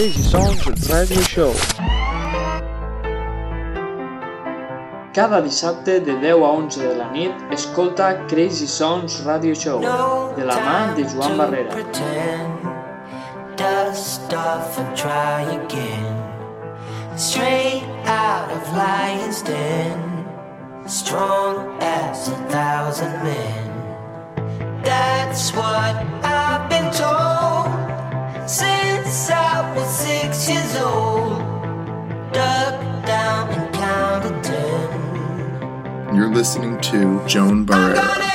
Crazy Songs Radio Show. Cada dissabte de 10 a 11 de la nit escolta Crazy Songs Radio Show de la mà de Joan Barrera. Dust off and try again. Straight out of lion's den. Strong as a thousand men. That's what I've been told listening to Joan Barrera.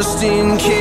Bursting cages,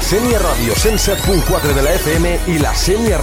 La Senya Ràdio 107.4 de la FM i la Senya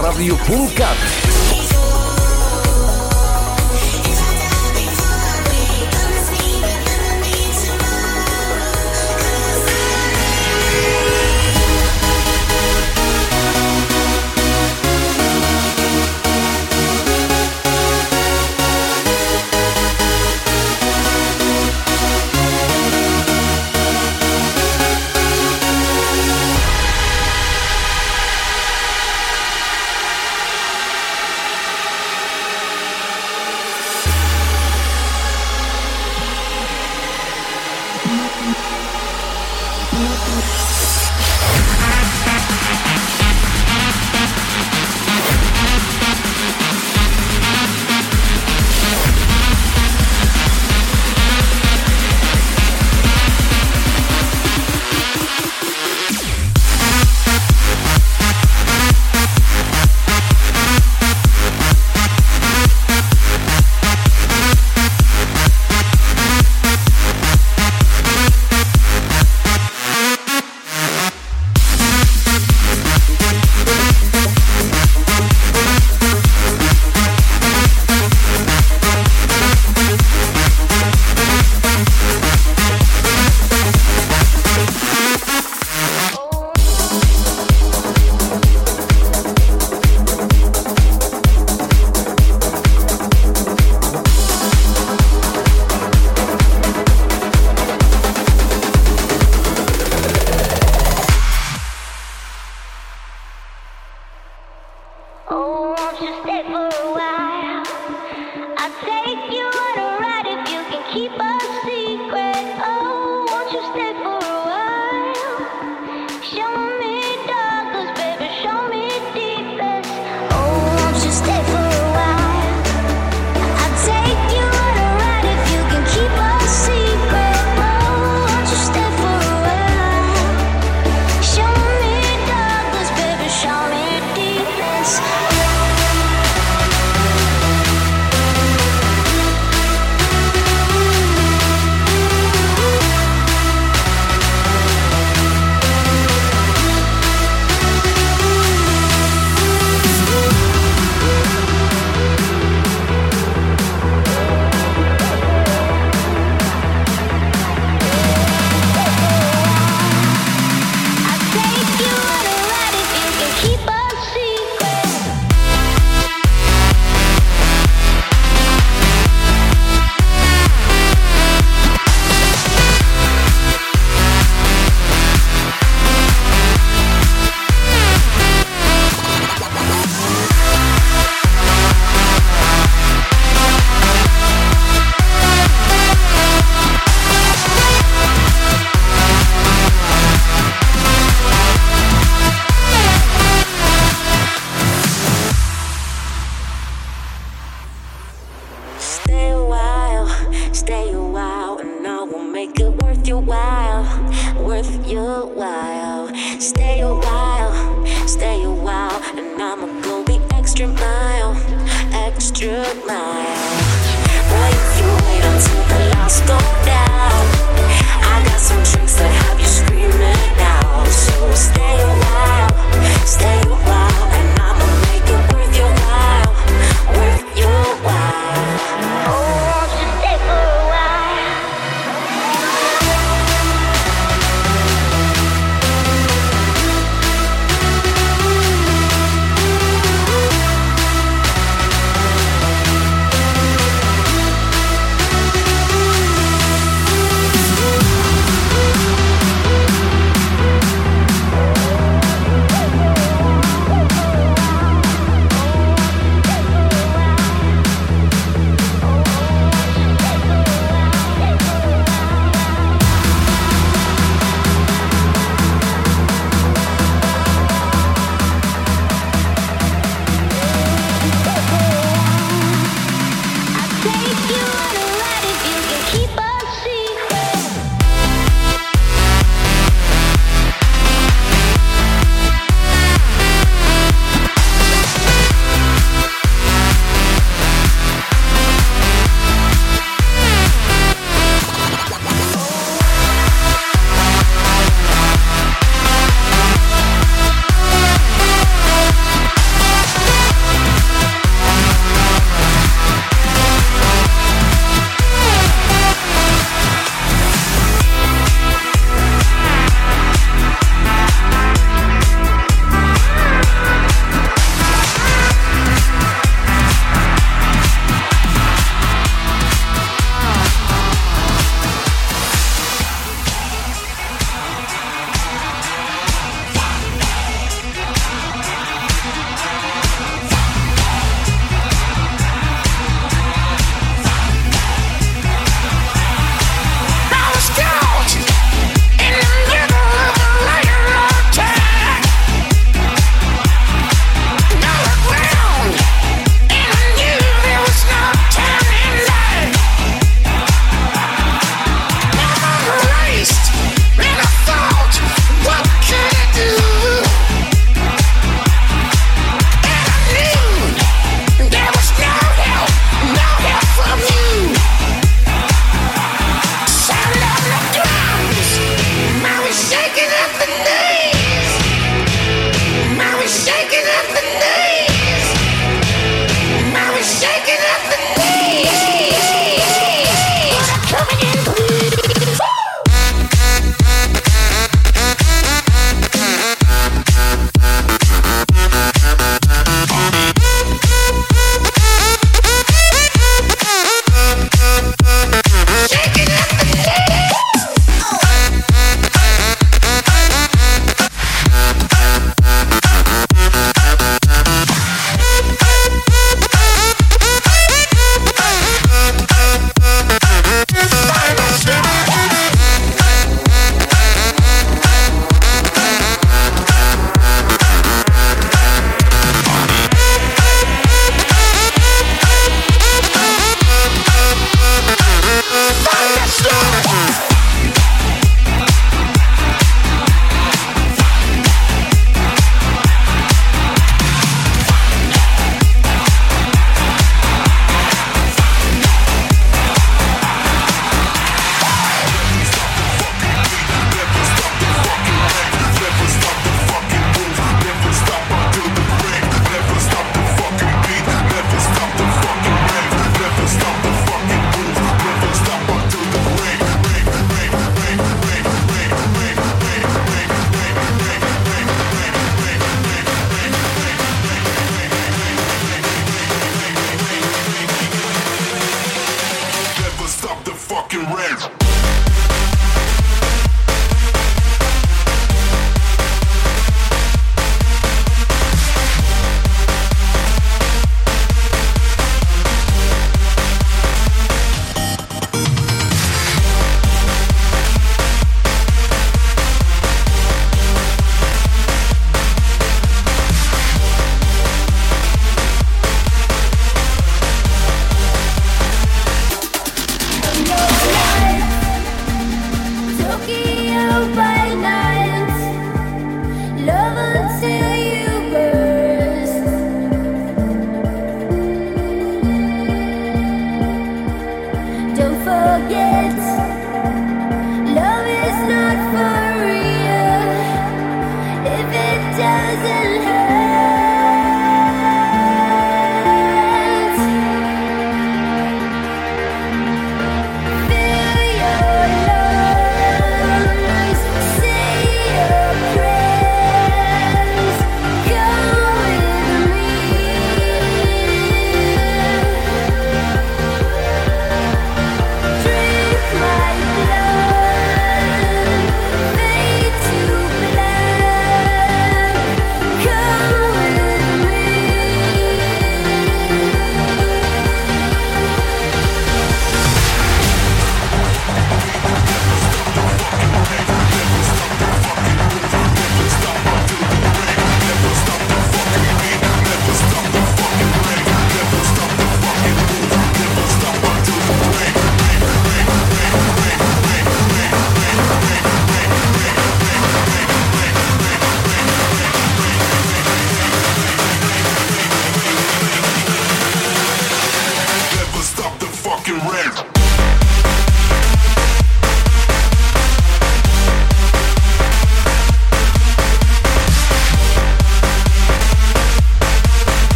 Boy, if you wait until the lights go down,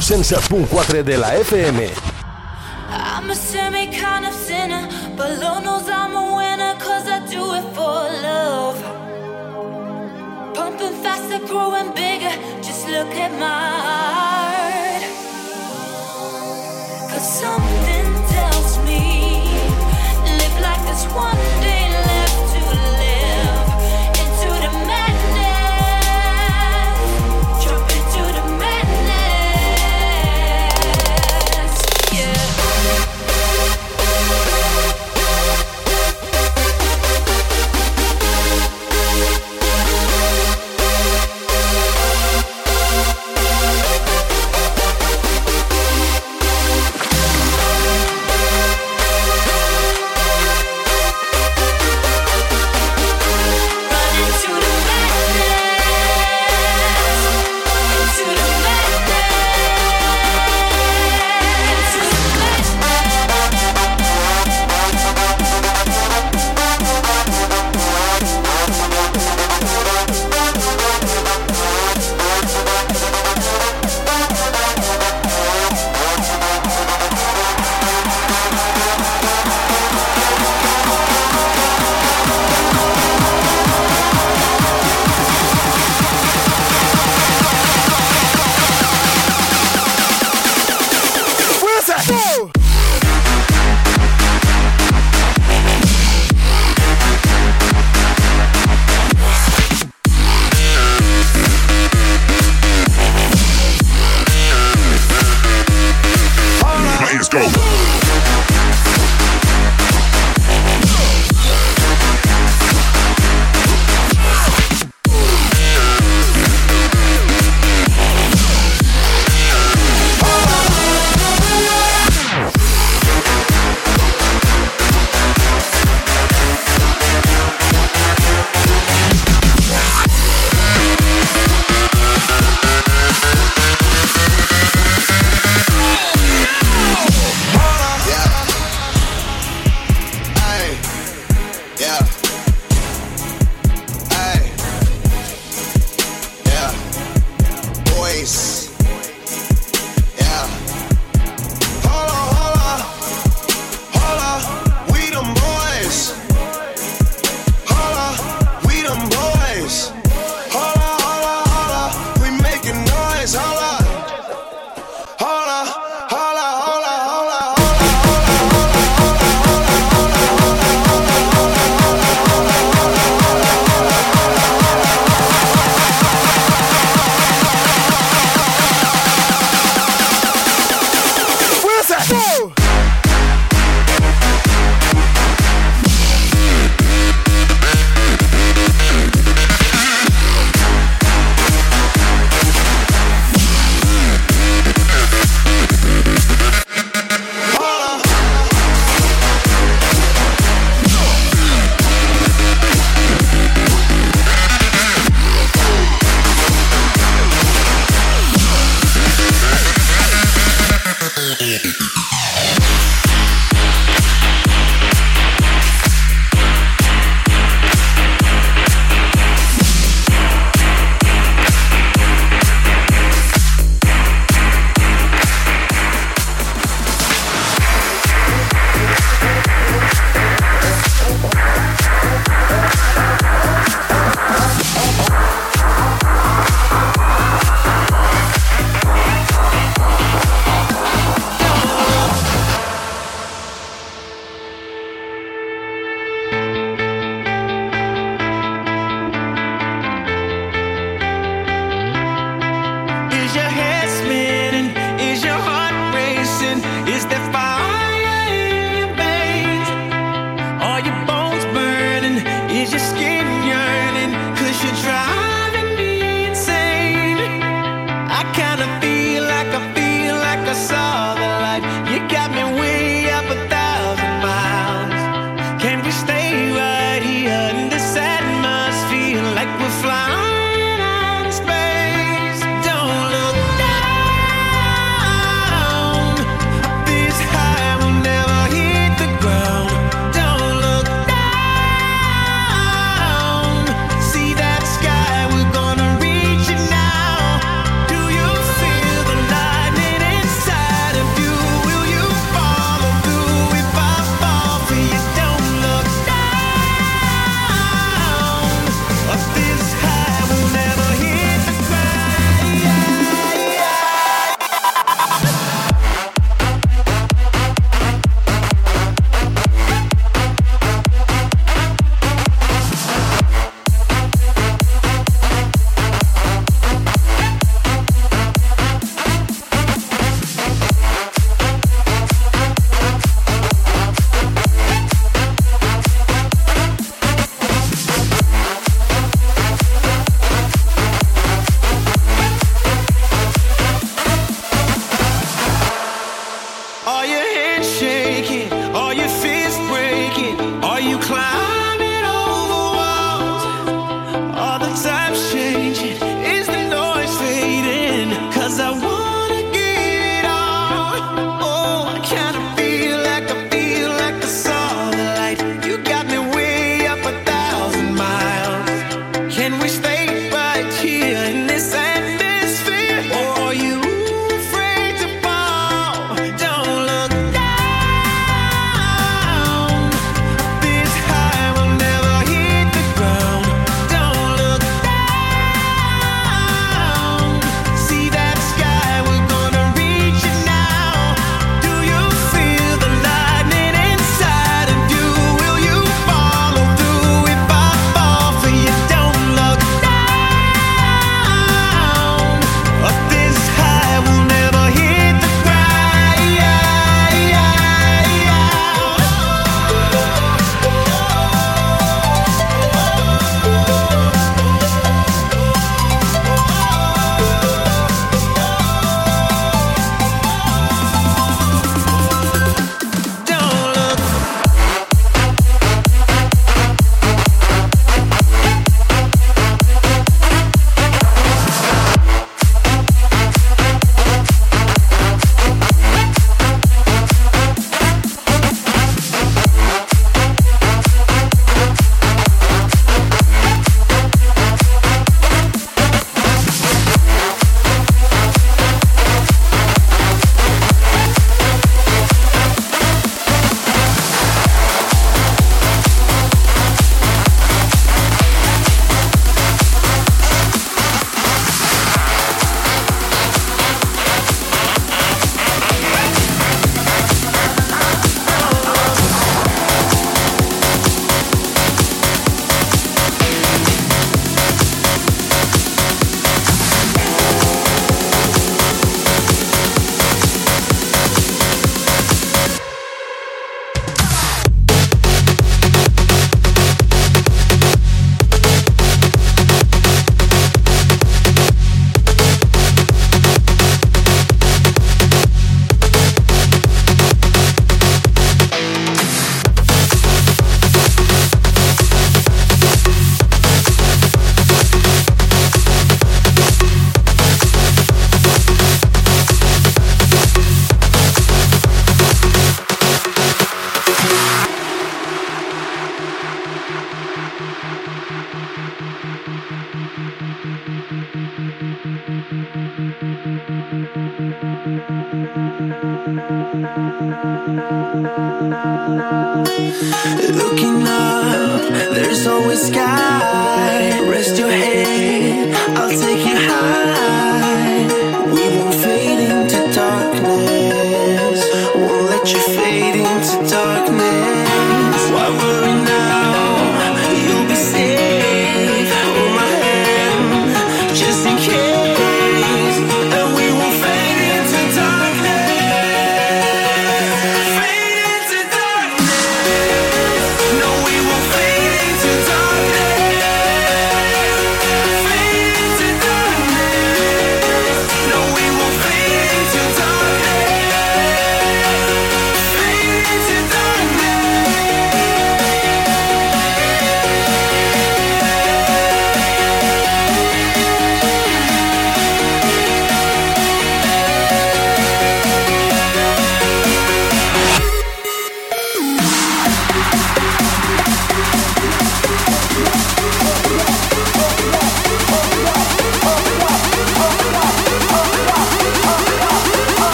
107.4 de la FM.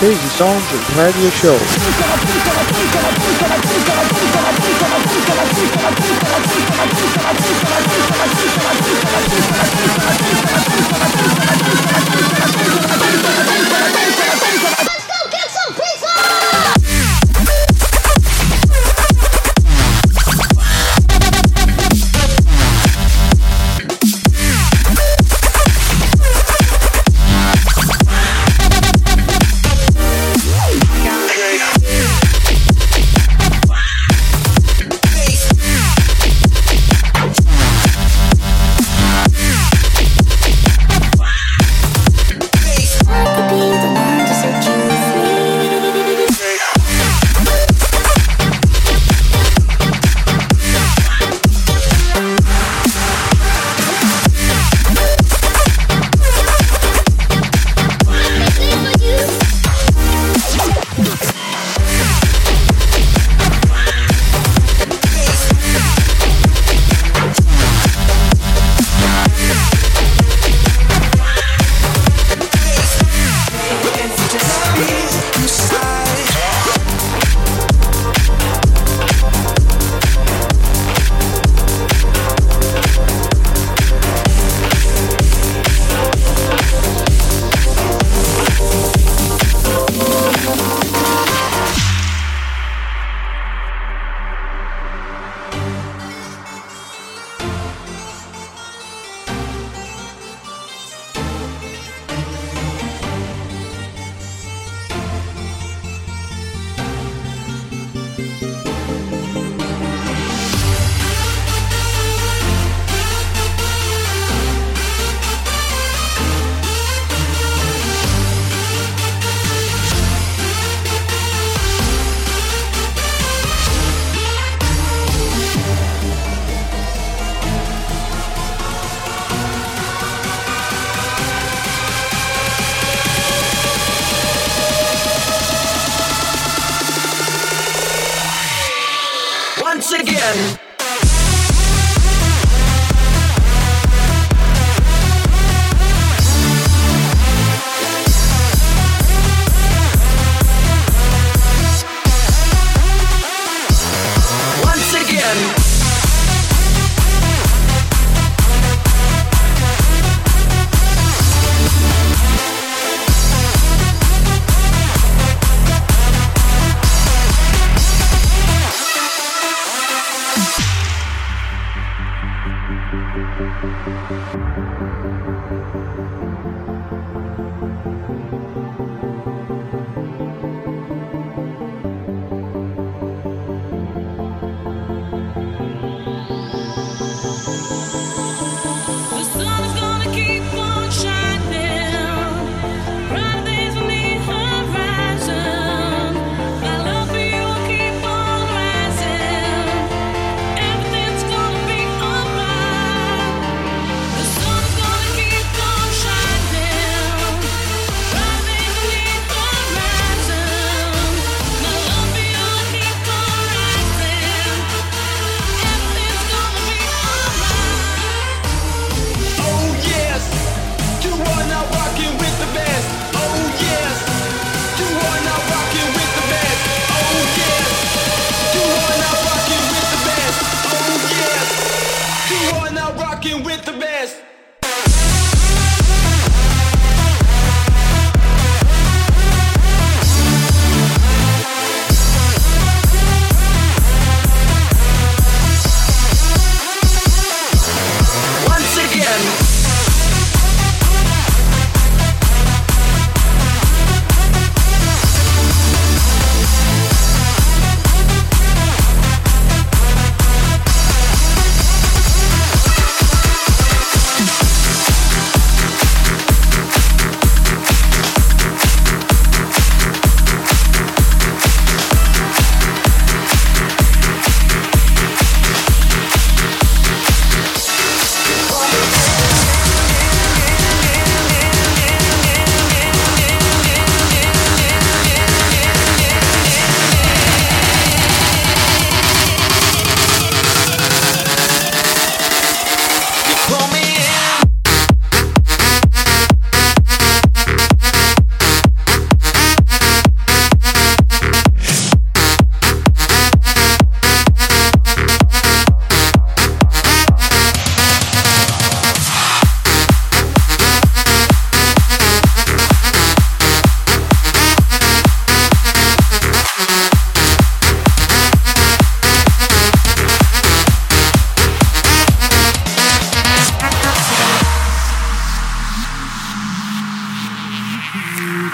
Crazy Sounds Radio Show.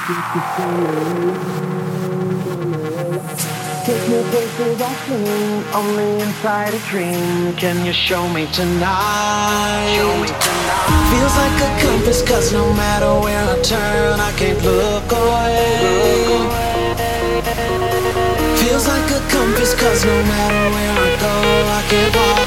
Take me places I seen only inside a dream. Can you show me tonight? Show me tonight. Feels like a compass, cause no matter where I turn, I can't look away. Feels like a compass, cause no matter where I go, I can't walk